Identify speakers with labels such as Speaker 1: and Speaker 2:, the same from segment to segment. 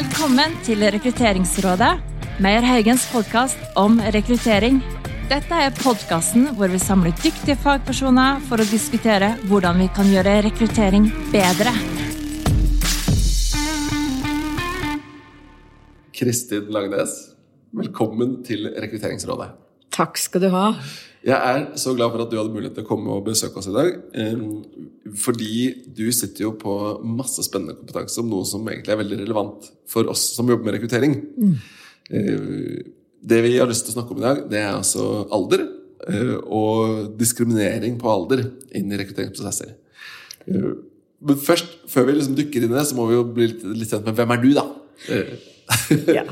Speaker 1: Velkommen til Rekrutteringsrådet, Meyer Haugens podkast om rekruttering. Dette er podkasten hvor vi samler dyktige fagpersoner for å diskutere hvordan vi kan gjøre rekruttering bedre.
Speaker 2: Kristin Langnes, velkommen til Rekrutteringsrådet.
Speaker 3: Takk skal du ha.
Speaker 2: Jeg er så glad for at du hadde mulighet til å komme og besøke oss i dag. eh, Fordi du sitter jo på masse spennende kompetanse om noe som egentlig er veldig relevant for oss som jobber med rekruttering. Mm. Det vi har lyst til å snakke om i dag, det er altså alder. eh, Og diskriminering på alder inn i rekrutteringsprosesser. Eh, Men først, før vi liksom dykker inn i det, så må vi jo bli litt, litt kjent med hvem er du, da? Eh,
Speaker 3: Ja.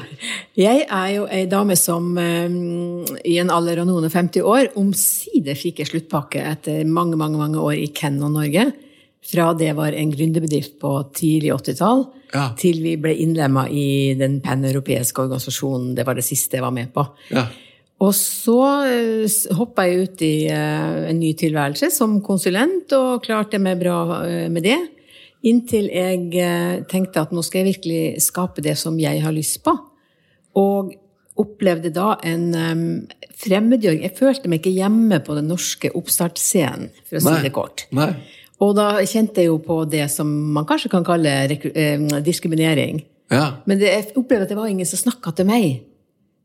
Speaker 3: Jeg er jo ei dame som eh, i en alder av noen og 50 år omsider fikk ei sluttpakke etter mange, mange mange år i Kennon Norge. Fra det var en gründerbedrift på tidlig 80-tall,
Speaker 2: Ja.
Speaker 3: til vi ble innlemma i den paneuropeiske organisasjonen. Det var det siste jeg var med på.
Speaker 2: ja.
Speaker 3: Og så hoppa jeg ut i eh, en ny tilværelse som konsulent, og klarte meg bra eh, med det. Inntil jeg eh, tenkte at nå skal jeg virkelig skape det som jeg har lyst på. Og opplevde da en um, fremmedgjøring. Jeg følte meg ikke hjemme på den norske oppstartsscenen, for å si det kort.
Speaker 2: Nei.
Speaker 3: Og da kjente jeg jo på det som man kanskje kan kalle eh, diskriminering.
Speaker 2: Ja.
Speaker 3: Men det, jeg opplevde at det var ingen som snakka til meg.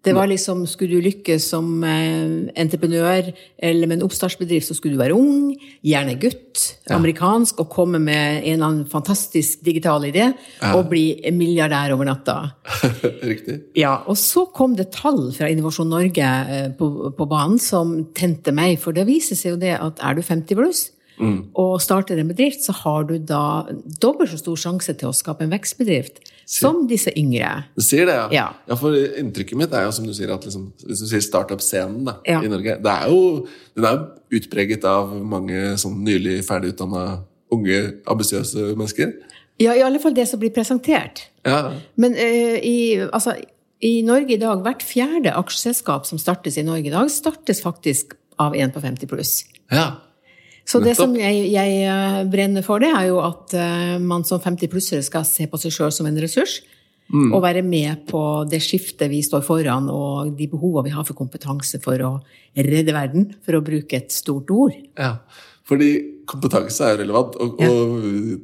Speaker 3: Det var liksom, Skulle du lykkes som eh, entreprenør eller med en oppstartsbedrift, så skulle du være ung, gjerne gutt, amerikansk, og komme med en eller annen fantastisk digital idé og bli milliardær over natta.
Speaker 2: Riktig.
Speaker 3: Ja, Og så kom det tall fra Innovasjon Norge eh, på, på banen som tente meg. For det viser seg jo det at er du 50 pluss og starter en bedrift, så har du da dobbelt så stor sjanse til å skape en vekstbedrift som disse yngre.
Speaker 2: Du sier det, ja.
Speaker 3: Ja.
Speaker 2: For inntrykket mitt er jo som du sier, at liksom, hvis du sier startup-scenen
Speaker 3: Ja.
Speaker 2: i Norge det er jo, Den er jo utpreget av mange sånn nylig ferdigutdanna unge, ambisiøse mennesker.
Speaker 3: Ja, i alle fall det som blir presentert.
Speaker 2: Ja,
Speaker 3: Men uh, i, altså, i Norge i dag, hvert fjerde aksjeselskap som startes i Norge i dag, startes faktisk av en på 50 pluss.
Speaker 2: ja.
Speaker 3: Så det som jeg, jeg eh, brenner for, det er jo at eh, man som 50-plussere skal se på seg sjøl som en ressurs.
Speaker 2: Mm.
Speaker 3: Og være med på det skiftet vi står foran, og de behovene vi har for kompetanse for å redde verden, for å bruke et stort ord.
Speaker 2: ja. Fordi kompetanse er jo relevant, og,
Speaker 3: Ja.
Speaker 2: og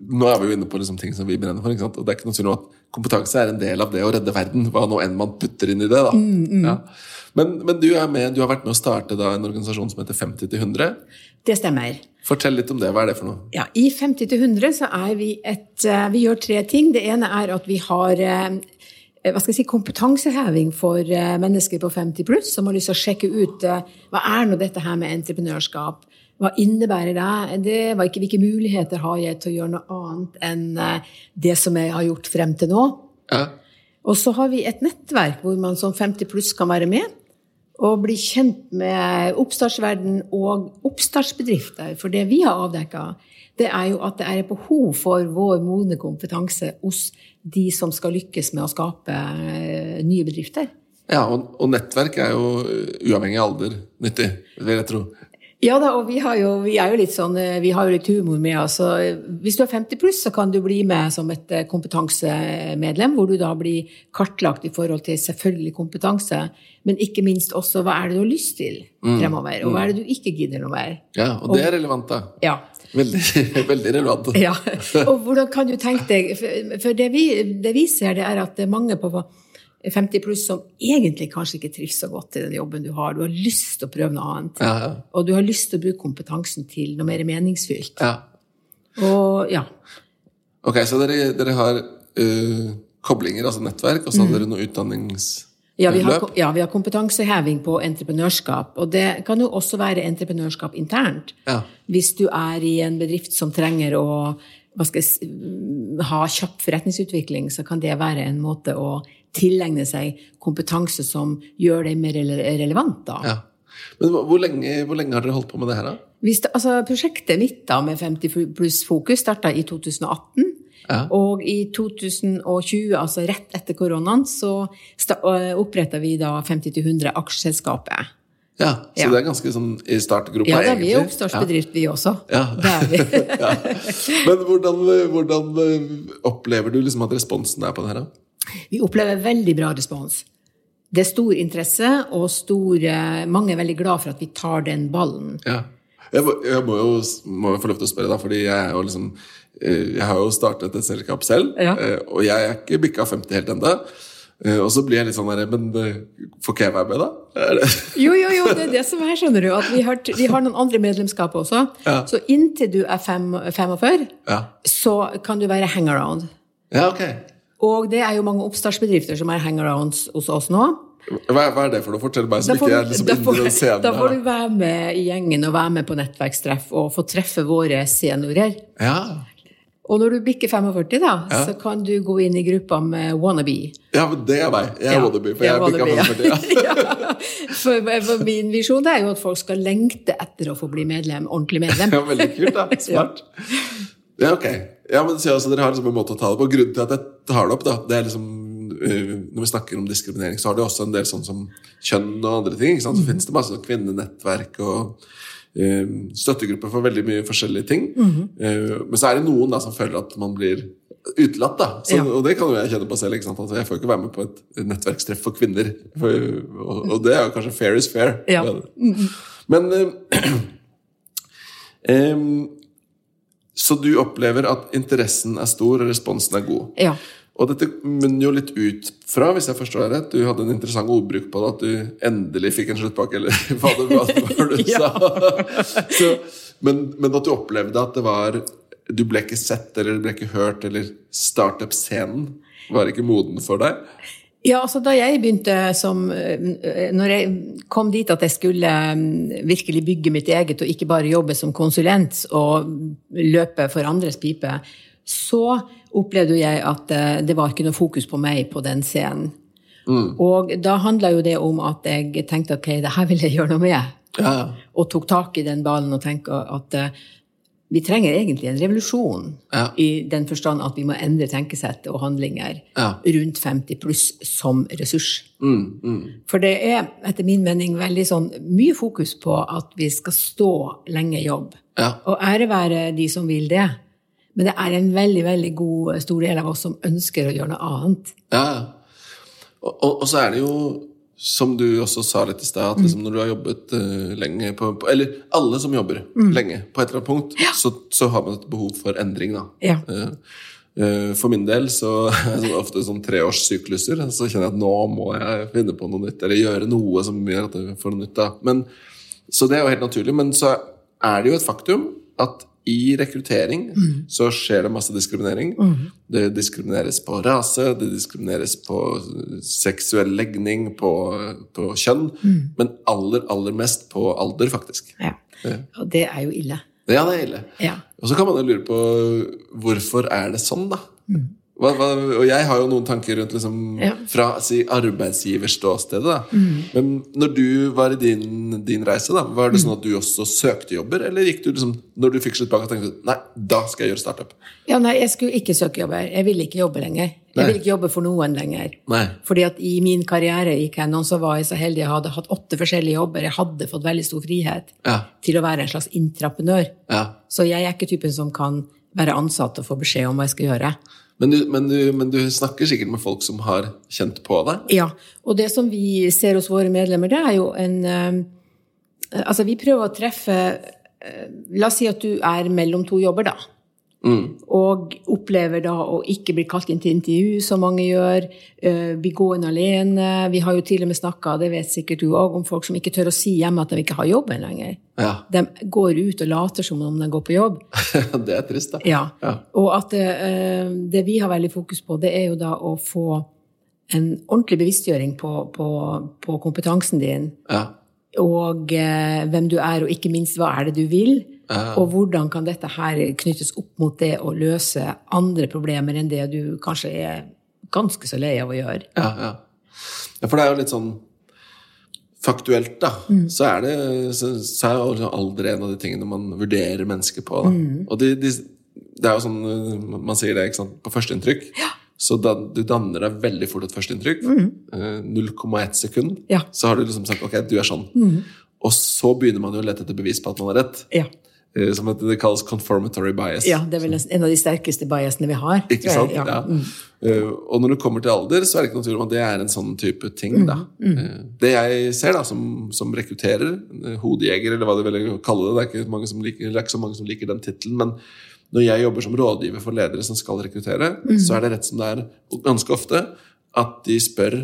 Speaker 2: nå er vi jo inne på liksom ting som vi brenner for. ikke sant? Og det er ikke noe tvil om at kompetanse er en del av det å redde verden, hva nå enn man putter inn i det. da.
Speaker 3: Mm,
Speaker 2: Ja. Men, men du, er med, du har vært med å starte da, en organisasjon som heter 50 til 100.
Speaker 3: Det stemmer.
Speaker 2: Fortell litt om det. Hva er det for noe?
Speaker 3: Ja, I 50 til 100 så er vi et eh, Vi gjør tre ting. Det ene er at vi har eh, hva skal jeg si, kompetanseheving for eh, mennesker på 50 pluss som har lyst til å sjekke ut hva er nå dette her med entreprenørskap. Hva innebærer det? det var ikke, hvilke muligheter har jeg til å gjøre noe annet enn eh, det som jeg har gjort frem til nå?
Speaker 2: Ja.
Speaker 3: Og så har vi et nettverk hvor man som 50 pluss kan være med og bli kjent med oppstartsverden og oppstartsbedrifter. For det vi har avdekka, det er jo at det er et behov for vår modne kompetanse hos de som skal lykkes med å skape eh, nye bedrifter.
Speaker 2: Ja, og, og nettverk er jo uh, uavhengig av alder nyttig, vil jeg tro.
Speaker 3: Ja da, og vi, har jo, vi er jo litt sånn, eh, vi har jo litt humor med oss. så, eh, Hvis du er 50 pluss, så kan du bli med som et eh, kompetansemedlem, hvor du da blir kartlagt i forhold til selvfølgelig kompetanse, men ikke minst også hva er det du har lyst til fremover, og hva er det du ikke gidder noe mer.
Speaker 2: Ja, Og det er relevant, da.
Speaker 3: Ja.
Speaker 2: Veldig, veldig relevant.
Speaker 3: ja. Og hvordan kan du tenke deg For, det, vi, det vi ser, det er at mange på 50 pluss som egentlig kanskje ikke trives så godt i den jobben du har. Du har lyst til å prøve noe annet.
Speaker 2: Ja, ja.
Speaker 3: Og du har lyst til å bruke kompetansen til noe mer meningsfylt.
Speaker 2: ja.
Speaker 3: Og ja.
Speaker 2: Ok, så dere, dere har uh, koblinger, altså nettverk, og så
Speaker 3: Mm.
Speaker 2: har dere noe utdanningsløp?
Speaker 3: Ja vi, har, ja, vi har kompetanseheving på entreprenørskap. Og det kan jo også være entreprenørskap internt.
Speaker 2: Ja.
Speaker 3: Hvis du er i en bedrift som trenger å hva skal jeg, ha kjapp forretningsutvikling, så kan det være en måte å tilegne seg kompetanse som gjør deg mer relevant. da.
Speaker 2: ja. Men hvor- lenge, hvor lenge har dere holdt på med det her, da?
Speaker 3: Det, altså, prosjektet mitt da, med 50 pluss fokus starta i 2018.
Speaker 2: Ja.
Speaker 3: Og i 2020, altså rett etter koronaen, så oppretta vi da 50-100 aksjeselskapet.
Speaker 2: Ja, Så
Speaker 3: Ja.
Speaker 2: det er ganske sånn i startgropa,
Speaker 3: Ja, da, vi er oppstartsbedrift, ja. vi også.
Speaker 2: Ja.
Speaker 3: Det er vi.
Speaker 2: Ja. Men hvordan, hvordan eh, opplever du liksom at responsen er på det her, da?
Speaker 3: Vi opplever veldig bra respons. Det er stor interesse, og stor, eh, mange er veldig glad for at vi tar den ballen.
Speaker 2: Ja. Jeg, må, jeg må jo må jo få lov til å spørre, da, fordi jeg liksom eh, Jeg har jo startet et selskap selv,
Speaker 3: Ja.
Speaker 2: eh, og jeg er ikke bikka 50 helt ennå. Og så blir jeg litt sånn der Men får ikke jeg være med, da?
Speaker 3: Jo, jo, jo, det er det som er, skjønner du. At vi har, vi har noen andre medlemskap også.
Speaker 2: Ja.
Speaker 3: Så inntil du er fem, 45,
Speaker 2: Ja.
Speaker 3: så kan du være hangaround.
Speaker 2: ja, ok.
Speaker 3: Og det er jo mange oppstartsbedrifter som er hangarounds hos oss nå.
Speaker 2: Hva, er det for noe? Fortell meg, som
Speaker 3: Da
Speaker 2: ikke
Speaker 3: får,
Speaker 2: er liksom
Speaker 3: da,
Speaker 2: i
Speaker 3: får,
Speaker 2: den scenen.
Speaker 3: da får du være med i gjengen og være med på nettverkstreff og få treffe våre seniorer.
Speaker 2: Ja.
Speaker 3: Og når du bikker 45, da, så kan du gå inn i gruppa med wannabe.
Speaker 2: ja, men det er meg. Jeg er
Speaker 3: Ja,
Speaker 2: wannabe, for jeg bikka 45. Ja.
Speaker 3: ja. for, for min visjon er jo at folk skal lengte etter å få bli medlem, ordentlig medlem.
Speaker 2: Ja, veldig kult, da. Smart. Ja, ok. Ja, men så, altså, Dere har liksom en måte å ta det på. Grunnen til at jeg tar det opp, da, det er liksom øh, Når vi snakker om diskriminering, så har det også en del sånn som kjønn og andre ting. Så finnes det masse kvinnenettverk og øh, støttegrupper for veldig mye forskjellige ting. Eh, men så er det noen da som føler at man blir utelatt. da. Så,
Speaker 3: Ja.
Speaker 2: Og det kan jo jeg kjenne på selv. Altså, jeg får ikke være med på et nettverkstreff for kvinner. For, og, og det er jo kanskje fair is fair.
Speaker 3: Ja.
Speaker 2: Men øh, Em, så du opplever at interessen er stor, og responsen er god.
Speaker 3: Ja.
Speaker 2: Og dette munner jo litt ut fra, hvis jeg forstår deg rett, du hadde en interessant ordbruk på det, at du endelig fikk en sluttpakke, eller hva det var, du sa. Så, men, men at du opplevde at det var Du ble ikke sett, eller du ble ikke hørt, eller startup-scenen var ikke moden for deg?
Speaker 3: Ja, altså Da jeg begynte som eh, Når jeg kom dit at jeg skulle mm, virkelig bygge mitt eget, og ikke bare jobbe som konsulent og løpe for andres pipe, så opplevde jeg at eh, det var ikke noe fokus på meg på den scenen. Og da handla jo det om at jeg tenkte ok, det her vil jeg gjøre noe med.
Speaker 2: Ja.
Speaker 3: Og tok tak i den ballen og tenkte at eh, vi trenger egentlig en revolusjon.
Speaker 2: Ja.
Speaker 3: I den forstand at vi må endre tenkesett og handlinger
Speaker 2: Ja.
Speaker 3: rundt 50 pluss som ressurs.
Speaker 2: Mm, mm.
Speaker 3: For det er etter min mening veldig sånn mye fokus på at vi skal stå lenge i jobb.
Speaker 2: Ja.
Speaker 3: Og ære være de som vil det. Men det er en veldig veldig god stor del av oss som ønsker å gjøre noe annet.
Speaker 2: Ja. Og, og, og så er det jo, som du også sa litt i stad, at liksom når du har jobbet uh, lenge på, på Eller alle som jobber lenge på et eller annet punkt, så, så har man et behov for endring, da.
Speaker 3: Ja.
Speaker 2: Uh, uh, for min del så er det ofte sånn treårssykluser. Så kjenner jeg at nå må jeg finne på noe nytt, eller gjøre noe som gjør at jeg får noe nytt. da. Men, så det er jo helt naturlig. Men så er det jo et faktum at i rekruttering så skjer det masse diskriminering. Det diskrimineres på rase, det diskrimineres på seksuell legning, på, på kjønn. Men aller, aller mest på alder, faktisk.
Speaker 3: Ja. Og det er jo ille.
Speaker 2: Ja, det er ille.
Speaker 3: Ja.
Speaker 2: Og så kan man jo lure på hvorfor er det sånn, da? Hva, hva, og jeg har jo noen tanker rundt liksom,
Speaker 3: Ja.
Speaker 2: fra si, arbeidsgiverståstedet. Da. Men når du var i din, din reise, da, var det sånn at du også søkte jobber? Eller gikk du liksom, når du fikk slutt bak, tenkte du nei, da skal jeg gjøre startup?
Speaker 3: Ja, nei, jeg skulle ikke søke jobber. Jeg ville ikke jobbe lenger. Jeg ville ikke jobbe for noen lenger.
Speaker 2: Nei.
Speaker 3: Fordi at i min karriere i Canon så var jeg så heldig jeg hadde hatt åtte forskjellige jobber. Jeg hadde fått veldig stor frihet
Speaker 2: Ja.
Speaker 3: til å være en slags intraprenør.
Speaker 2: ja.
Speaker 3: Så jeg er ikke typen som kan være ansatt og få beskjed om hva jeg skal gjøre.
Speaker 2: Men, du, men, du, men du snakker sikkert med folk som har kjent på det?
Speaker 3: Ja, og det som vi ser hos våre medlemmer, det er jo en eh, Altså, vi prøver å treffe eh, La oss si at du er mellom to jobber, da. Og opplever da å ikke bli kalt inn til intervju, som mange gjør. Uh, Bli gående alene. Vi har jo til og med snakka, det vet sikkert du òg, om folk som ikke tør å si hjemme at de ikke har jobben lenger.
Speaker 2: Ja.
Speaker 3: De går ut og later som om de går på jobb.
Speaker 2: det er trist, da.
Speaker 3: Ja.
Speaker 2: Ja.
Speaker 3: Og at uh, det vi har veldig fokus på, det er jo da å få en ordentlig bevisstgjøring på, på, på kompetansen din,
Speaker 2: Ja.
Speaker 3: og uh, hvem du er, og ikke minst hva er det du vil.
Speaker 2: Ja.
Speaker 3: Og hvordan kan dette her knyttes opp mot det å løse andre problemer enn det du kanskje er ganske så lei av å gjøre.
Speaker 2: Ja, ja. ja, for det er jo litt sånn faktuelt, da. Så er det så, så er alder en av de tingene man vurderer mennesker på. Da. Og de, de, det er jo sånn man sier det ikke sant? på førsteinntrykk. Så da, du danner deg veldig fort et førsteinntrykk. Mm. 0,1 sekund.
Speaker 3: Ja.
Speaker 2: Så har du liksom sagt ok, du er sånn. Og så begynner man jo å lete etter bevis på at man har rett.
Speaker 3: Ja.
Speaker 2: Eh, som det kalles conformatory bias.
Speaker 3: Ja, det er vel en av de sterkeste biasene vi har.
Speaker 2: Ikke sant? Ja. Mm. Uh, og når det kommer til alder, så er det ikke noen tvil om at det er en sånn type ting. Mm. da. Uh, det jeg ser da, som, som rekrutterer, hodejeger, eller hva de vil kalle det, det er ikke, mange som liker, det er ikke så mange som liker den tittelen, men når jeg jobber som rådgiver for ledere som skal rekruttere, mm. så er det rett som det er ganske ofte at de spør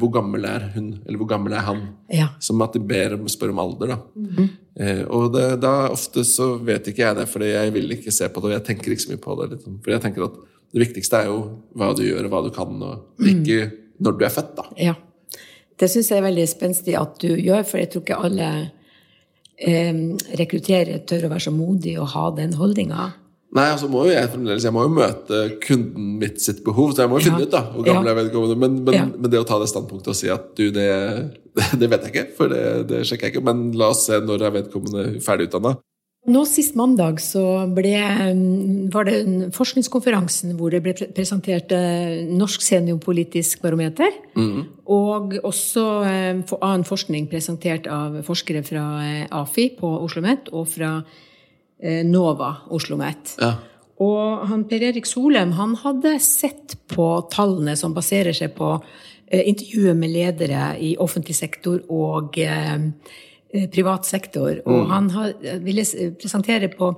Speaker 2: hvor gammel er hun, eller hvor gammel er han? Ja. Som at de ber om spør om alder. da. Mm. Uh, og det, da ofte så vet ikke jeg det, for jeg vil ikke se på det, og jeg tenker ikke så mye på det. Liksom. For jeg tenker at det viktigste er jo hva du gjør, og hva du kan, og ikke mm. når du er født, da.
Speaker 3: Ja. Det syns jeg er veldig spenstig at du gjør, for jeg tror ikke alle eh, rekrutterer tør å være så modige og ha den holdninga.
Speaker 2: Nei, altså må jo jeg fremdeles Jeg må jo møte kunden mitt sitt behov, så jeg må jo finne ja. ut da, hvor gammel ja. jeg vedkommende men, men, ja. men, det å ta det standpunktet og si at du, det, det vet jeg ikke, for det, det, sjekker jeg ikke, men la oss se når er vedkommende ferdig utdanna.
Speaker 3: Nå Sist mandag så ble, var det forskningskonferansen hvor det ble presentert eh, Norsk seniorpolitisk barometer. Mm. Og også eh, annen forskning presentert av forskere fra eh, AFI på Oslo OsloMet og fra NOVA Oslo OsloMet. Ja. Og han Per Erik Solheim han hadde sett på tallene som baserer seg på intervjuet med ledere i offentlig sektor og Eh, privat sektor. Og mm. han har, ville presentere på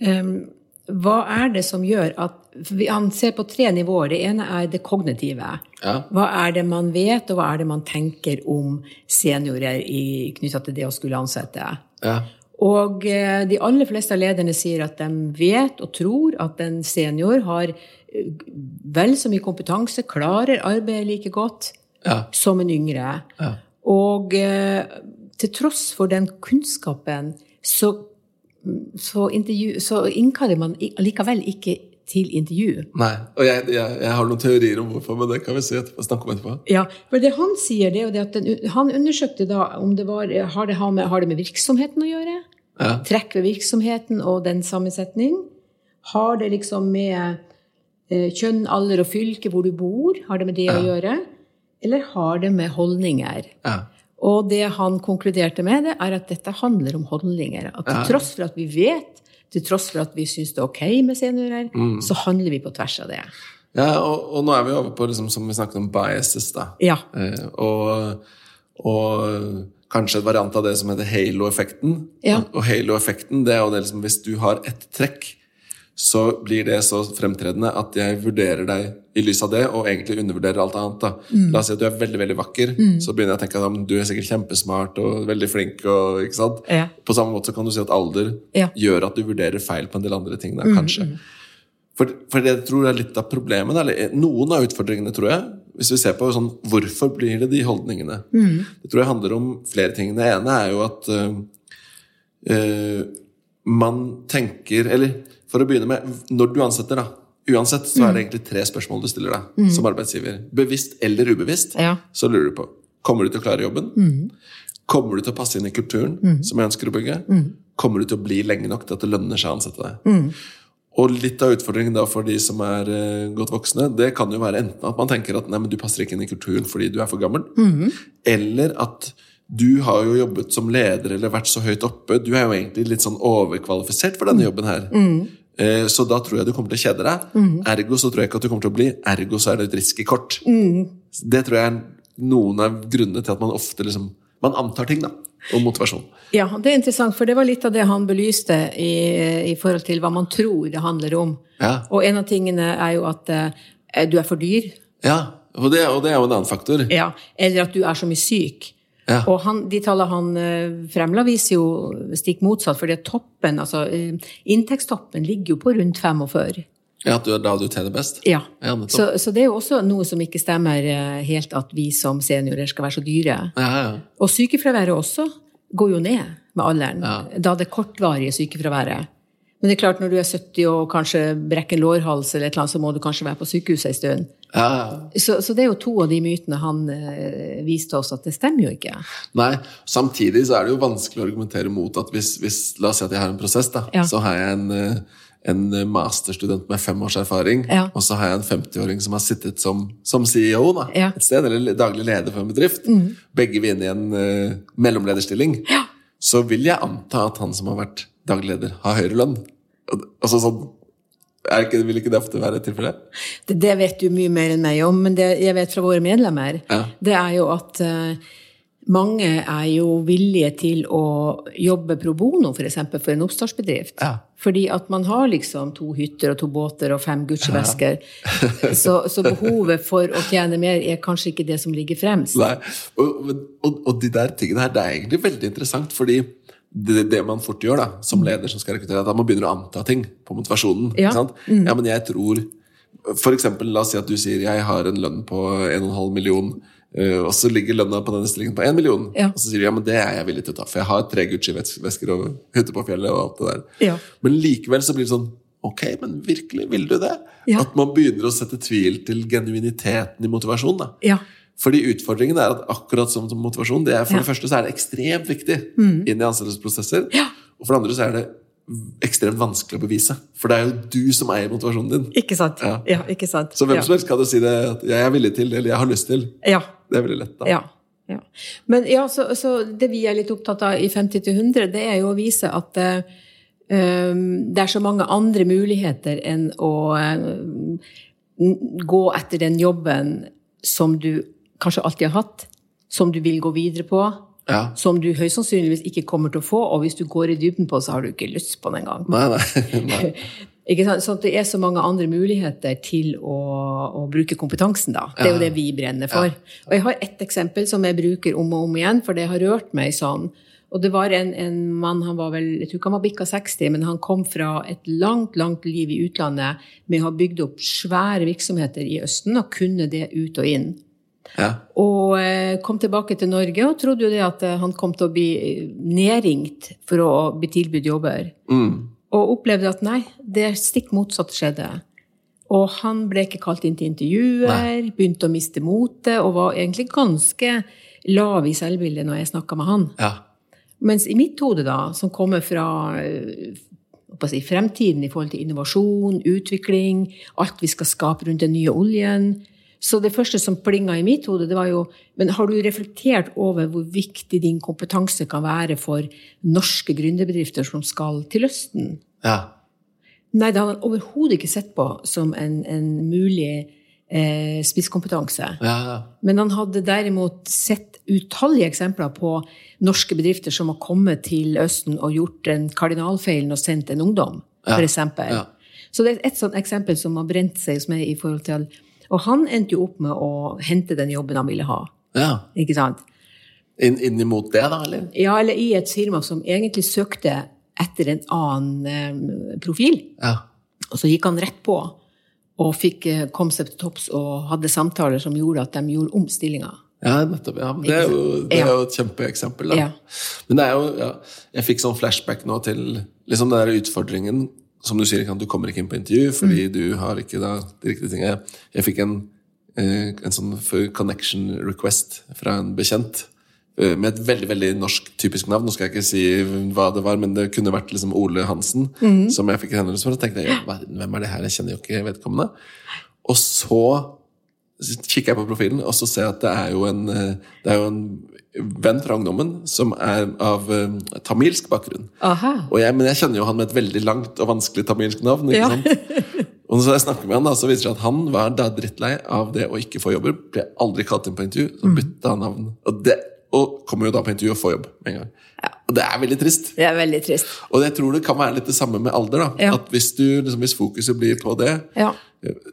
Speaker 3: um, hva er det som gjør at Han ser på tre nivåer. Det ene er det kognitive. Ja. Hva er det man vet, og hva er det man tenker om seniorer knytta til det å skulle ansette? Ja. Og eh, de aller fleste av lederne sier at de vet og tror at en senior har eh, vel så mye kompetanse, klarer arbeidet like godt ja. som en yngre. Og til tross for den kunnskapen, så, så, så innkaller man likevel ikke til intervju.
Speaker 2: Nei, og jeg, jeg, jeg, har noen teorier om hvorfor, men det kan vi snakke om etterpå.
Speaker 3: Ja, for det Han sier det, at den, han undersøkte da om det var, har det, har, med, har det med virksomheten å gjøre. Ja. Trekk ved virksomheten og den sammensetning. Har det liksom med eh, kjønn, alder og fylke hvor du bor, har det med det ja. å gjøre? Eller har det med holdninger? Ja. Og det han konkluderte med, det er at dette handler om holdninger. At til tross for at vi vet, til tross for at vi syns det er ok med seniorer, mm. så handler vi på tvers av det.
Speaker 2: Ja, og, og nå er vi over på liksom, som vi snakket om biases, da. Ja. Eh, og, og, kanskje et variant av det som heter halo-effekten. Ja. Og halo-effekten det er jo det liksom, hvis du har ett trekk så blir det så fremtredende at jeg vurderer deg i lys av det, og egentlig undervurderer alt annet. Mm. La oss si at du er veldig veldig vakker, mm. så begynner jeg å tenke at du er sikkert kjempesmart og veldig flink. Og, ikke sant? Ja. På samme måte så kan du si at alder gjør at du vurderer feil på en del andre ting. Da, mm. kanskje. Mm. For, for, det jeg tror er litt av problemet, eller noen av utfordringene, tror jeg, hvis vi ser på sånn, hvorfor blir det de holdningene mm. Det tror jeg handler om flere ting. Det ene er jo at uh, man tenker Eller for å begynne med, når du ansetter, da. Uansett så er det mm. egentlig tre spørsmål du stiller deg mm. som arbeidsgiver. Bevisst eller ubevisst, ja. så lurer du på Kommer du til å klare jobben. Mm. Kommer du til å passe inn i kulturen mm. som jeg ønsker å bygge? Mm. Kommer du til å bli lenge nok til at det lønner seg å ansette deg? Mm. Og litt av utfordringen da for de som er uh, godt voksne, det kan jo være enten at man tenker at nei, men du passer ikke inn i kulturen fordi du er for gammel, eller at du har jo jobbet som leder eller vært så høyt oppe. Du er jo egentlig litt sånn overkvalifisert for denne jobben her. Mm. Eh, så da tror jeg du kommer til å kjede deg. Mm. Ergo så tror jeg ikke at du kommer til å bli. Ergo så er det et risky kort. Mm. Det tror jeg er noen av grunnene til at man ofte liksom Man antar ting, da. Om motivasjon.
Speaker 3: Ja, det er interessant, for det var litt av det han belyste i, i forhold til hva man tror det handler om. Ja. Og en av tingene er jo at eh, du er for dyr.
Speaker 2: Ja, og det, og det er jo en annen faktor.
Speaker 3: Ja, Eller at du er så mye syk. Ja. Og han, de tallene han uh, fremla, viser jo stikk motsatt. fordi toppen, altså uh, inntektstoppen ligger jo på rundt 45.
Speaker 2: Ja, at du er da du tjener best?
Speaker 3: Ja. ja så, så, det er jo også noe som ikke stemmer uh, helt, at vi som seniorer skal være så dyre. Ja, og sykefraværet også går jo ned med alderen. Da det kortvarige sykefraværet. Men det er klart, når du er 70 og kanskje brekker lårhals, eller et eller annet, så må du kanskje være på sykehuset en stund. Ja. Så, så, det er jo to av de mytene han eh, viste oss, at det stemmer jo ikke.
Speaker 2: Nei, Samtidig så er det jo vanskelig å argumentere mot at hvis, hvis La oss si at jeg har en prosess, da. Ja. Så har jeg en, eh, en masterstudent med fem års erfaring, ja. og så har jeg en 50-åring som har sittet som, som CEO da, et sted, eller daglig leder for en bedrift. Mm. Begge vil inn i en uh, mellomlederstilling. Ja så vil jeg anta at han som har vært daglig leder, har høyere lønn. Altså sånn er ikke, Vil ikke det ofte være tilfellet?
Speaker 3: Det, det vet du mye mer enn meg om, men det jeg vet fra våre medlemmer,
Speaker 2: Ja.
Speaker 3: det er jo at uh, mange er jo villige til å jobbe pro bono, f.eks. For, for en oppstartsbedrift.
Speaker 2: Ja.
Speaker 3: Fordi at man har liksom to hytter og to båter og fem Gucci-vesker. så, så behovet for å tjene mer er kanskje ikke det som ligger fremst.
Speaker 2: Nei. Og, og, og de der tingene her, det er egentlig veldig interessant, fordi det, det man fort gjør da, som leder som skal rekruttere, er at man begynner å anta ting på motivasjonen.
Speaker 3: Ja.
Speaker 2: Sant? ja, men jeg tror For eksempel, la oss si at du sier jeg har en lønn på 1,5 million, eh, og så ligger lønna på denne stillingen på én million.
Speaker 3: Ja.
Speaker 2: Og så sier du ja, men det er jeg villig til å ta, for jeg har tre Gucci-vesker og hytte på fjellet og alt det der.
Speaker 3: Ja.
Speaker 2: Men likevel så blir det sånn Ok, men virkelig, vil du det?
Speaker 3: Ja.
Speaker 2: At man begynner å sette tvil til genuiniteten i motivasjon. da.
Speaker 3: Ja.
Speaker 2: Fordi utfordringen er at akkurat som motivasjon, det er for.
Speaker 3: Mm.
Speaker 2: det første så er det ekstremt viktig inn i ansettelsesprosesser. Og for det andre så er det ekstremt vanskelig å bevise. For det er jo du som eier motivasjonen din.
Speaker 3: Ikke sant?
Speaker 2: Ja.
Speaker 3: Ja, ikke sant?
Speaker 2: Så hvem
Speaker 3: ja.
Speaker 2: som helst kan jo si det at 'jeg er villig til', eller 'jeg har lyst til'.
Speaker 3: Ja.
Speaker 2: Det er veldig lett, da.
Speaker 3: Ja. ja. Men ja, så, så det vi er litt opptatt av i 50 til 100, det er jo å vise at um, det er så mange andre muligheter enn å uh, gå etter den jobben som du kanskje alltid har hatt, som du vil gå videre på,
Speaker 2: Ja.
Speaker 3: som du høyst sannsynligvis ikke kommer til å få, og hvis du går i dybden på, så har du ikke lyst på den engang.
Speaker 2: Nei, nei. nei.
Speaker 3: Ikke sant? Sånn at det er så mange andre muligheter til å, å bruke kompetansen, da. Det er jo det vi brenner for. Og jeg har ett eksempel som jeg bruker om og om igjen, for det har rørt meg sånn. Og det var en, en mann, han var vel, jeg tror ikke han var bikka 60, men han kom fra et langt, langt liv i utlandet med å ha bygd opp svære virksomheter i Østen og kunne det ut og inn.
Speaker 2: Ja.
Speaker 3: Og eh, kom tilbake til Norge og trodde jo det at eh, han kom til å bli nedringt for å bli tilbudt jobber.
Speaker 2: Mm.
Speaker 3: Og opplevde at nei, det stikk motsatt skjedde. Og han ble ikke kalt inn til intervjuer, begynte å miste motet, og var egentlig ganske lav i selvbildet når jeg snakka med han.
Speaker 2: ja.
Speaker 3: Mens i mitt hode, da, som kommer fra eh, si, fremtiden i forhold til innovasjon, utvikling, alt vi skal skape rundt den nye oljen Så det første som plinga i mitt hode, det var jo Men har du reflektert over hvor viktig din kompetanse kan være for norske gründerbedrifter som skal til Østen?
Speaker 2: ja.
Speaker 3: Nei, det har han overhodet ikke sett på som en, en mulig eh, spisskompetanse.
Speaker 2: ja, ja.
Speaker 3: Men han hadde derimot sett utallige eksempler på norske bedrifter som har kommet til Østen og gjort en kardinalfeilen og sendt en ungdom,
Speaker 2: Ja,
Speaker 3: eksempel.
Speaker 2: ja.
Speaker 3: Så det er et sånt eksempel som har brent seg hos meg i forhold til Og han endte jo opp med å hente den jobben han ville ha.
Speaker 2: ja.
Speaker 3: Ikke sant?
Speaker 2: In, innimot det, da, eller?
Speaker 3: Ja, eller i et firma som egentlig søkte etter en annen eh, profil.
Speaker 2: Ja.
Speaker 3: Og så gikk han rett på og fikk eh, kom seg til topps og hadde samtaler som gjorde at de gjorde om stillinga.
Speaker 2: Ja, nettopp. Ja. Det er jo, det er jo et kjempeeksempel. Da.
Speaker 3: Ja.
Speaker 2: Men det er jo, ja, jeg fikk sånn flashback nå til liksom den der utfordringen. Som du sier, du kommer ikke inn på intervju fordi
Speaker 3: Mm.
Speaker 2: du har ikke da, de riktige tingene. Jeg fikk en, eh, en sånn connection request fra en bekjent. eh, Med et veldig veldig norsk typisk navn. Nå skal jeg ikke si hva det var, men det kunne vært liksom Ole Hansen.
Speaker 3: Mm.
Speaker 2: Som jeg fikk henvendelse fra. Og tenkte jeg, hvem er det her? Jeg kjenner jo ikke vedkommende. Og så kikker jeg på profilen, og så ser jeg at det er jo en, eh, det er jo en venn fra ungdommen som er av um, tamilsk bakgrunn. Jeg, men jeg kjenner jo han med et veldig langt og vanskelig tamilsk navn. ikke
Speaker 3: Ja.
Speaker 2: sant? Og når jeg snakker med han, da, så viser det seg at han var da drittlei av det å ikke få jobber. Ble aldri kalt inn på intervju, så bytta han navn. Og, det, og kommer jo da på intervju og får jobb med en gang. Og det er veldig trist.
Speaker 3: Det er veldig trist.
Speaker 2: Og jeg tror det kan være litt det samme med alder. da.
Speaker 3: Ja.
Speaker 2: At hvis, du, liksom, hvis fokuset blir på det,
Speaker 3: Ja.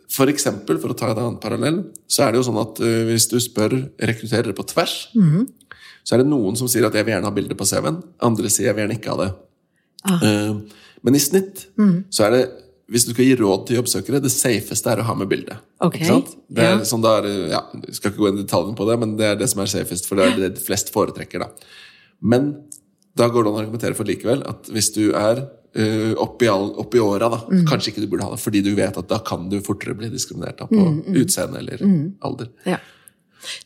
Speaker 2: for eksempel, for å ta et annet parallell, så er det jo sånn at uh, hvis du spør rekrutterere på tvers, så er det noen som sier at jeg vil gjerne ha bilde på CV-en, andre sier jeg vil gjerne ikke ha det. Uh, men i snitt så er det, hvis du skal gi råd til jobbsøkere, det safeste er å ha med bilde.
Speaker 3: Ok,
Speaker 2: Det er
Speaker 3: ja.
Speaker 2: sånn ja, jeg skal ikke gå inn i detaljene på det, men det er det som er safest, for det er det de flest foretrekker. da. Men da går det an å argumentere for likevel at hvis du er uh, oppi, all, oppi åra, da,
Speaker 3: Mm.
Speaker 2: kanskje ikke du burde ha det, fordi du vet at da kan du fortere bli diskriminert da, på
Speaker 3: Mm,
Speaker 2: utseende eller alder.
Speaker 3: Ja.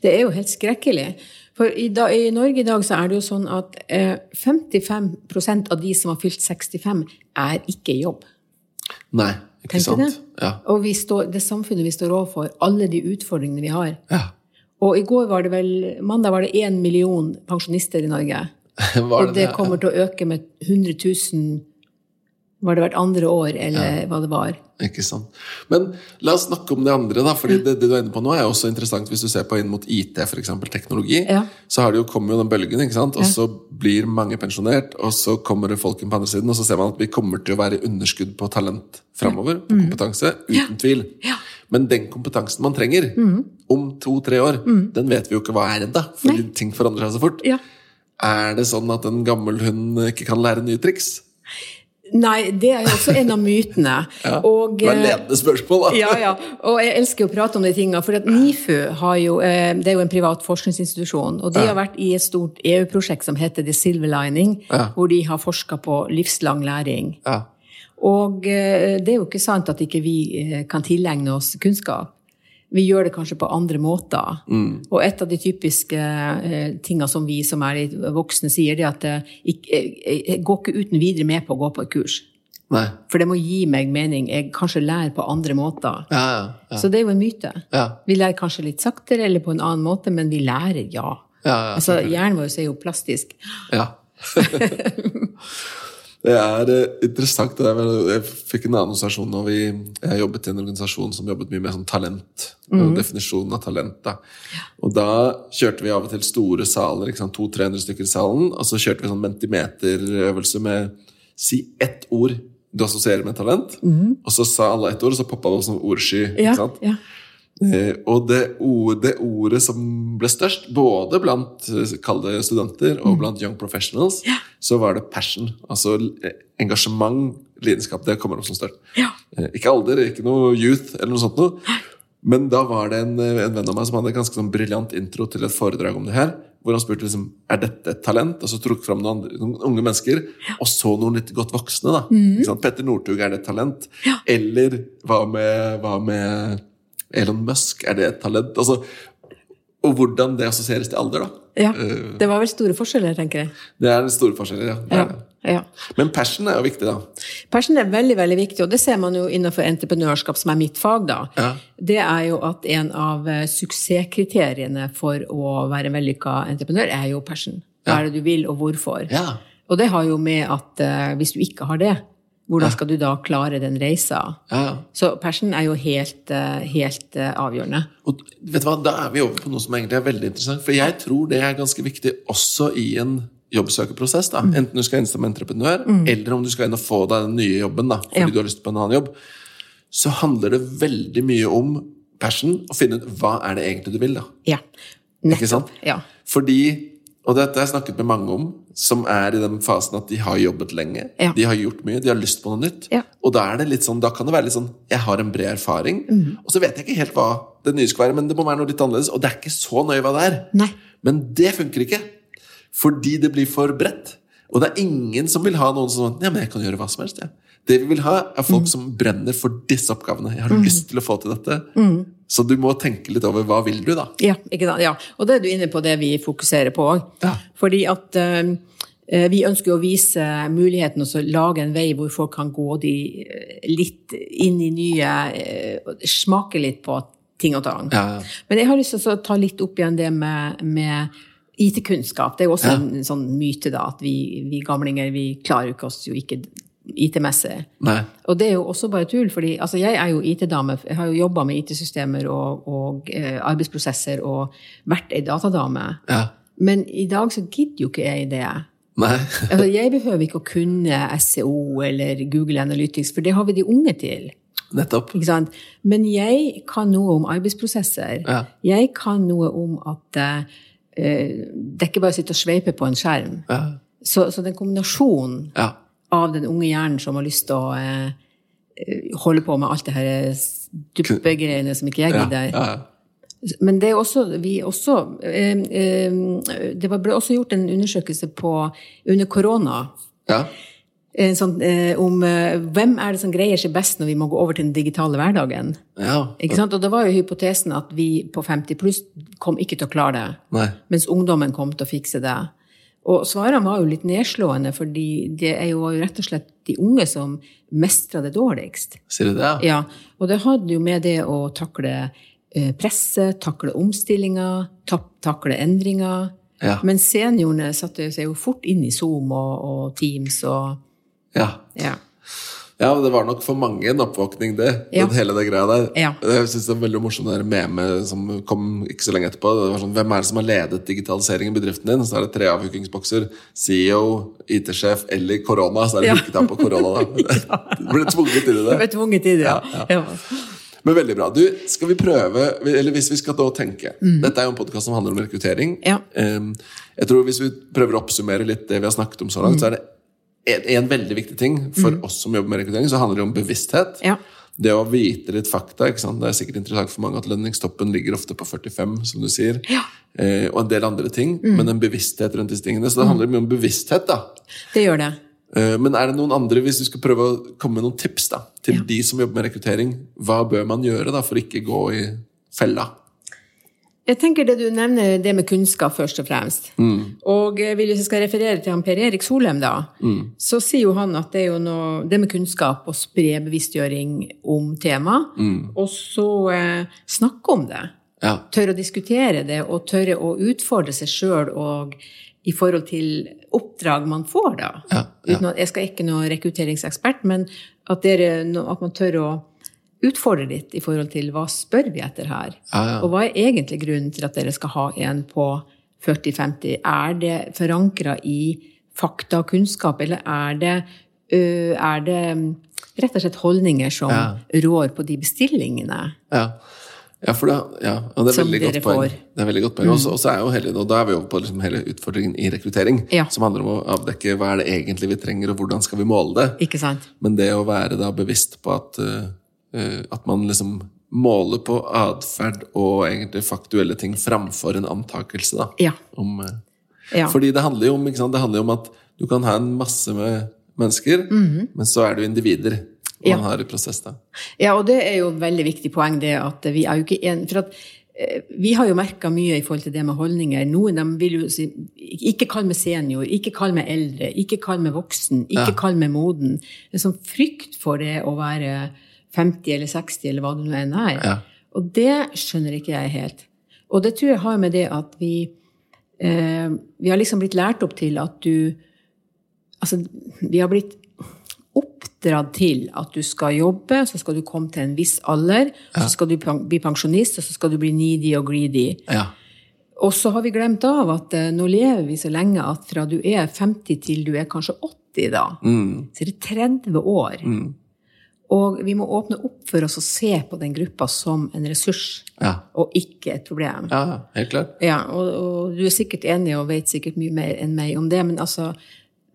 Speaker 3: Det er jo helt skrekkelig. For i, da, i Norge i dag så er det jo sånn at eh, 55% av de som har fylt 65, er ikke i jobb.
Speaker 2: Nei, ikke
Speaker 3: Tenker
Speaker 2: sant?
Speaker 3: det.
Speaker 2: Ja.
Speaker 3: Og vi står, det samfunnet vi står overfor, alle de utfordringene vi har.
Speaker 2: Ja.
Speaker 3: Og i går var det vel, mandag var det én million pensjonister i Norge.
Speaker 2: Var
Speaker 3: Og det kommer til å øke med 100 000 var det hvert andre år, eller hva det var.
Speaker 2: Ikke sant. Men la oss snakke om det andre, da. fordi det, det du er inne på nå, er også interessant hvis du ser på inn mot IT, f.eks. teknologi.
Speaker 3: Ja.
Speaker 2: Så har det jo kommet jo den bølgen, ikke sant? og så blir mange pensjonert, og så kommer det folk inn på andre siden, og så ser man at vi kommer til å være i underskudd på talent framover, på kompetanse, uten tvil.
Speaker 3: Mm. Ja. Mm.
Speaker 2: Men den kompetansen man trenger om to-tre år, den vet vi jo ikke hva er ennå, fordi ting forandrer seg så fort.
Speaker 3: Ja.
Speaker 2: Er det sånn at en gammel hund ikke kan lære nye triks?
Speaker 3: Nei, det er jo også en av mytene. Og,
Speaker 2: Det var
Speaker 3: eh,
Speaker 2: ledende spørsmål, da.
Speaker 3: ja, ja. Og jeg elsker å prate om de tingene. For at NIFU har jo, eh, det er jo en privat forskningsinstitusjon. Og de har vært i et stort EU-prosjekt som heter The Silver Lining,
Speaker 2: Ja.
Speaker 3: hvor de har forska på livslang læring.
Speaker 2: Ja.
Speaker 3: Og eh, det er jo ikke sant at ikke vi eh, kan tilegne oss kunnskap. Vi gjør det kanskje på andre måter. Og et av de typiske eh, tinga som vi som er litt voksne sier, det er at eh, eh, jeg går ikke uten videre med på å gå på et kurs.
Speaker 2: Nei.
Speaker 3: For det må gi meg mening. Jeg kanskje lærer på andre måter.
Speaker 2: Ja, ja, ja.
Speaker 3: Så det er jo en myte.
Speaker 2: Ja.
Speaker 3: Vi lærer kanskje litt saktere eller på en annen måte, men vi lærer, ja.
Speaker 2: Ja, ja,
Speaker 3: altså, hjernen vår er jo plastisk.
Speaker 2: Ja. det er eh, interessant. Det er jeg fikk en annen organisasjon når vi, jeg jobbet i en organisasjon som jobbet mye med sånn talent. og Definisjonen av talent. Da. Og da kjørte vi av og til store saler, To-tre 200-300 stykker i salen. Og så kjørte vi sånn mentimeterøvelse med si ett ord du assosierer med talent. Og så sa alle ett ord, og så poppa det opp som ordsky.
Speaker 3: Ja, ja.
Speaker 2: Eh, og det, ord, det ordet som ble størst, både blant kalde studenter og blant young professionals, så var det passion. Altså eh, engasjement, lidenskap. Det kommer opp som størst.
Speaker 3: Ja.
Speaker 2: Eh, Ikke alder, ikke noe youth eller noe sånt noe. Men da var det en, eh, en venn av meg som hadde en ganske sånn briljant intro til et foredrag om det her. Hvor han spurte liksom, er dette et talent, og så trukket fram noen, andre, noen unge mennesker. Og så noen litt godt voksne. da. Sant? Petter Northug, er det et talent? Eller hva med, hva med Elon Musk, er det et talent? Altså, og hvordan det assosieres til alder, da.
Speaker 3: ja. Det var vel store forskjeller, tenker jeg.
Speaker 2: Det er store forskjeller, ja.
Speaker 3: Ja. ja.
Speaker 2: Men passion er jo viktig, da.
Speaker 3: Passion er veldig veldig viktig, og det ser man jo innenfor entreprenørskap, som er mitt fag. da.
Speaker 2: Ja.
Speaker 3: Det er jo at en av eh, suksesskriteriene for å være en vellykka entreprenør, er jo passion. Hva er det du vil, og hvorfor?
Speaker 2: Ja.
Speaker 3: Og det har jo med at eh, hvis du ikke har det, hvordan skal du da klare den reisa?
Speaker 2: ja.
Speaker 3: Så passion er jo helt, eh, helt eh, avgjørende.
Speaker 2: Og vet du hva, Da er vi over på noe som egentlig er veldig interessant. For jeg tror det er ganske viktig også i en jobbsøkerprosess. da.
Speaker 3: Mm.
Speaker 2: Enten du skal inn som entreprenør, eller om du skal inn og få deg den nye jobben da, fordi
Speaker 3: Ja.
Speaker 2: du har lyst på en annen jobb. Så handler det veldig mye om passion, å finne ut hva er det egentlig du vil. da.
Speaker 3: Ja.
Speaker 2: Ikke sant?
Speaker 3: Ja.
Speaker 2: Fordi, og dette har jeg snakket med mange om, som er i den fasen at de har jobbet lenge.
Speaker 3: Ja.
Speaker 2: De har gjort mye, de har lyst på noe nytt.
Speaker 3: Ja.
Speaker 2: Og da er det litt sånn, da kan det være litt sånn Jeg har en bred erfaring,
Speaker 3: mm.
Speaker 2: og så vet jeg ikke helt hva det nye skal være, men det må være noe litt annerledes. Og det er ikke så nøye hva det er.
Speaker 3: Nei.
Speaker 2: Men det funker ikke. Fordi det blir for bredt. Og det er ingen som vil ha noen som sånn Ja, men jeg kan gjøre hva som helst, jeg. Det vi vil ha, er
Speaker 3: Mm.
Speaker 2: folk som brenner for disse oppgavene. Jeg har lyst til å få til dette. Så du må tenke litt over hva vil du, da.
Speaker 3: Ja, ja. Og det er du inne på det vi fokuserer på òg.
Speaker 2: Ja.
Speaker 3: Fordi at eh, vi ønsker å vise muligheten og lage en vei hvor folk kan gå de eh, litt inn i nye uh, Smake litt på ting og tang.
Speaker 2: Ja.
Speaker 3: Men jeg har lyst til å ta litt opp igjen det med, med IT-kunnskap. Det er jo også en sånn myte, da, at vi, vi gamlinger vi klarer jo ikke oss jo ikke IT-messig. Og det er jo også bare tull, fordi altså, jeg er jo IT-dame. Jeg har jo jobba med IT-systemer og, og eh, arbeidsprosesser og vært ei datadame.
Speaker 2: Ja.
Speaker 3: Men i dag så gidder jo ikke jeg det. Altså, jeg behøver ikke å kunne SEO eller Google Analytics, for det har vi de unge til.
Speaker 2: Nettopp.
Speaker 3: Men jeg kan noe om arbeidsprosesser.
Speaker 2: Ja.
Speaker 3: Jeg kan noe om at eh, det er ikke bare å sitte og sveipe på en skjerm.
Speaker 2: Ja.
Speaker 3: Så, så den kombinasjonen
Speaker 2: Ja.
Speaker 3: Av den unge hjernen som har lyst til å eh, holde på med alt det her duppegreiene som ikke jeg
Speaker 2: Ja.
Speaker 3: ja,
Speaker 2: Ja.
Speaker 3: Men det også, vi også eh, eh, Det ble også gjort en undersøkelse på, under korona
Speaker 2: ja.
Speaker 3: sånn, eh, om eh, hvem er det som greier seg best når vi må gå over til den digitale hverdagen.
Speaker 2: ja.
Speaker 3: Og da var jo hypotesen at vi på 50 pluss kom ikke til å klare det,
Speaker 2: Nei.
Speaker 3: mens ungdommen kom til å fikse det. Og svarene var jo litt nedslående, fordi det er jo rett og slett de unge som mestrer det dårligst.
Speaker 2: Sier du det? Ja.
Speaker 3: Og det hadde jo med det å takle presset, presse, takle omstillinger, takle endringer.
Speaker 2: Ja.
Speaker 3: Men seniorene satte seg jo fort inn i Zoom og, og Teams og
Speaker 2: Ja.
Speaker 3: Ja.
Speaker 2: Ja, det var nok for mange en oppvåkning, det.
Speaker 3: Ja.
Speaker 2: Den hele det greia der.
Speaker 3: Ja.
Speaker 2: Jeg synes det er veldig morsomt det meme som kom ikke så lenge etterpå. Det var sånn, Hvem er det som har ledet digitaliseringen i bedriften din? Så er det tre avhukingsbokser. CEO, IT-sjef eller korona. Så er det
Speaker 3: Ja.
Speaker 2: hooket opp på korona, da. Du ble tvunget inn i
Speaker 3: Jeg
Speaker 2: det.
Speaker 3: ble tvunget i det, ja.
Speaker 2: Ja,
Speaker 3: ja.
Speaker 2: Men veldig bra. Du, skal vi prøve, eller hvis vi skal da tenke Dette er jo en podkast som handler om rekruttering.
Speaker 3: Mm. Ja.
Speaker 2: Jeg tror Hvis vi prøver å oppsummere litt det vi har snakket om så langt, så er det en, en veldig viktig ting for oss som jobber med rekruttering, så handler det om bevissthet.
Speaker 3: Mm. Ja.
Speaker 2: Det å vite litt fakta. Det er sikkert interessant for mange at lønningstoppen ligger ofte på 45, som du sier. Eh, og en del andre ting.
Speaker 3: Mm.
Speaker 2: Men en bevissthet rundt disse tingene. Så det handler mye om bevissthet. da.
Speaker 3: Det gjør det.
Speaker 2: Eh, Men er det noen andre, hvis du skal prøve å komme med noen tips da, til de som jobber med rekruttering, hva bør man gjøre da for ikke gå i fella?
Speaker 3: Jeg tenker det du nevner, det med kunnskap først og fremst. Og hvis jeg skal referere til han Per Erik Solheim, da, så sier jo han at det er jo noe det med kunnskap og spre bevisstgjøring om tema, og så eh, snakke om det.
Speaker 2: Ja.
Speaker 3: Tørre å diskutere det, og tørre å utfordre seg sjøl og i forhold til oppdrag man får, da.
Speaker 2: Ja, ja.
Speaker 3: Uten at, jeg skal ikke noe rekrutteringsekspert, men at, dere, at man tør å utfordre litt i forhold til hva spør vi etter her?
Speaker 2: Ja, ja.
Speaker 3: Og hva er egentlig grunnen til at dere skal ha en på 40-50? Er det forankra i fakta og kunnskap, eller er det, ø, er det mm, rett og slett holdninger som
Speaker 2: Ja.
Speaker 3: rår på de bestillingene?
Speaker 2: Ja. Ja, for det, ja, og det er veldig godt poeng. Det er veldig godt poeng. Og Og så er jo hele, og da er vi over på liksom hele utfordringen i rekruttering,
Speaker 3: Ja.
Speaker 2: som handler om å avdekke hva er det egentlig vi trenger, og hvordan skal vi måle det.
Speaker 3: Ikke sant?
Speaker 2: Men det å være da bevisst på at, eh, at man liksom måler på atferd og egentlig faktuelle ting framfor en antakelse, da.
Speaker 3: Ja.
Speaker 2: Om, eh,
Speaker 3: Ja.
Speaker 2: Fordi det handler jo om, sant? Det handler om at du kan ha en masse med mennesker, men så er du individer. Og.
Speaker 3: Ja.
Speaker 2: man har en prosess, da.
Speaker 3: Ja, og det er jo et veldig viktig poeng, det at vi er jo ikke en, For at eh, vi har jo merka mye i forhold til det med holdninger. Noen de vil jo si Ikke kall meg senior, ikke kall meg eldre, ikke kall meg voksen, ikke
Speaker 2: Ja.
Speaker 3: kall meg moden. En sånn frykt for det å være 50 eller 60 eller hva det nå enn er.
Speaker 2: Ja.
Speaker 3: Og det skjønner ikke jeg helt. Og det tror jeg har med det at vi eh, Vi har liksom blitt lært opp til at du Altså, vi har blitt oppdratt til at du skal jobbe, så skal du komme til en viss alder, så skal du bli pensjonist, og så skal du bli needy og greedy.
Speaker 2: Ja.
Speaker 3: Og så har vi glemt av at eh, nå lever vi så lenge at fra du er 50 til du er kanskje 80 da,
Speaker 2: Mm.
Speaker 3: så er det 30 år. Og vi må åpne opp for oss å se på den gruppa som en ressurs,
Speaker 2: Ja.
Speaker 3: og ikke et problem.
Speaker 2: ja, helt klart.
Speaker 3: Ja, og, og du er sikkert enig og vet sikkert mye mer enn meg om det, men altså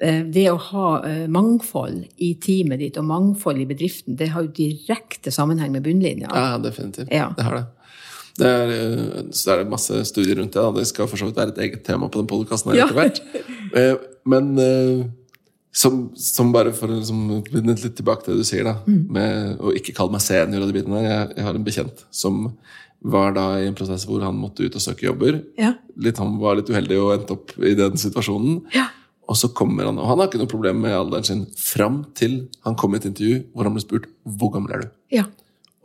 Speaker 3: eh, det å ha eh, mangfold i teamet ditt og mangfold i bedriften, det har jo direkte sammenheng med bunnlinja.
Speaker 2: Ja, definitivt.
Speaker 3: Ja.
Speaker 2: Det har det. det er, eh, så er det masse studier rundt det. Da. Det skal for så vidt være et eget tema på den podkasten
Speaker 3: Ja.
Speaker 2: etter hvert. Men som, som bare for å liksom, litt tilbake til det du sier, da,
Speaker 3: Mm.
Speaker 2: med å ikke kalle meg senior og de bitene der. Jeg, jeg har en bekjent som var da i en prosess hvor han måtte ut og søke jobber.
Speaker 3: Ja.
Speaker 2: Litt, han var litt uheldig og endte opp i den situasjonen.
Speaker 3: Ja.
Speaker 2: Og så kommer han, og han har ikke noe problem med alderen sin fram til han kom i et intervju hvor han ble spurt hvor gammel er du
Speaker 3: Ja.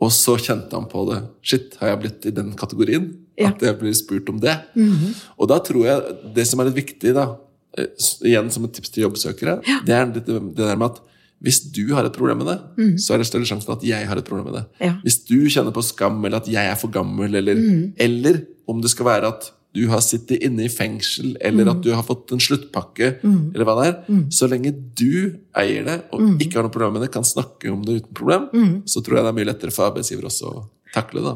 Speaker 2: og så kjente han på det. Shit, har jeg blitt i den kategorien?
Speaker 3: Ja.
Speaker 2: At jeg blir spurt om det? Og da tror jeg det som er litt viktig, da, igjen som et tips til jobbsøkere, det er det, det der med at hvis du har et problem med det, så er det større sjanse for at jeg har et problem med det.
Speaker 3: Ja.
Speaker 2: Hvis du kjenner på skam, eller at jeg er for gammel, eller, eller om det skal være at du har sittet inne i fengsel, eller at du har fått en sluttpakke, eller hva det er. Så lenge du eier det, og ikke har noe problem med det, kan snakke om det uten problem, så tror jeg det er mye lettere for arbeidsgiver også å takle det.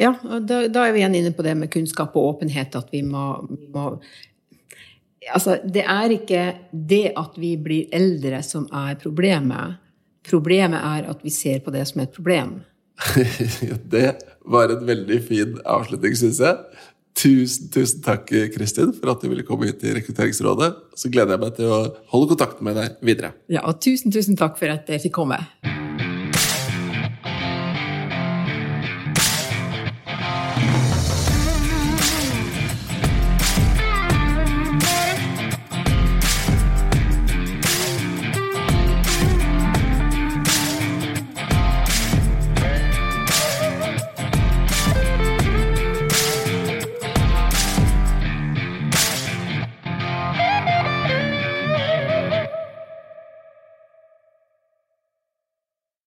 Speaker 3: Ja, og da, da er vi igjen inne på det med kunnskap og åpenhet, at vi må, vi må Altså, det er ikke det at vi blir eldre som er problemet. Problemet er at vi ser på det som et problem.
Speaker 2: det var en veldig fin avslutning, syns jeg. Tusen, tusen takk, Kristin, for at du ville komme hit til Rekrutteringsrådet. Så gleder jeg meg til å holde kontakten med deg videre.
Speaker 3: Ja, og tusen, tusen takk for at jeg fikk komme.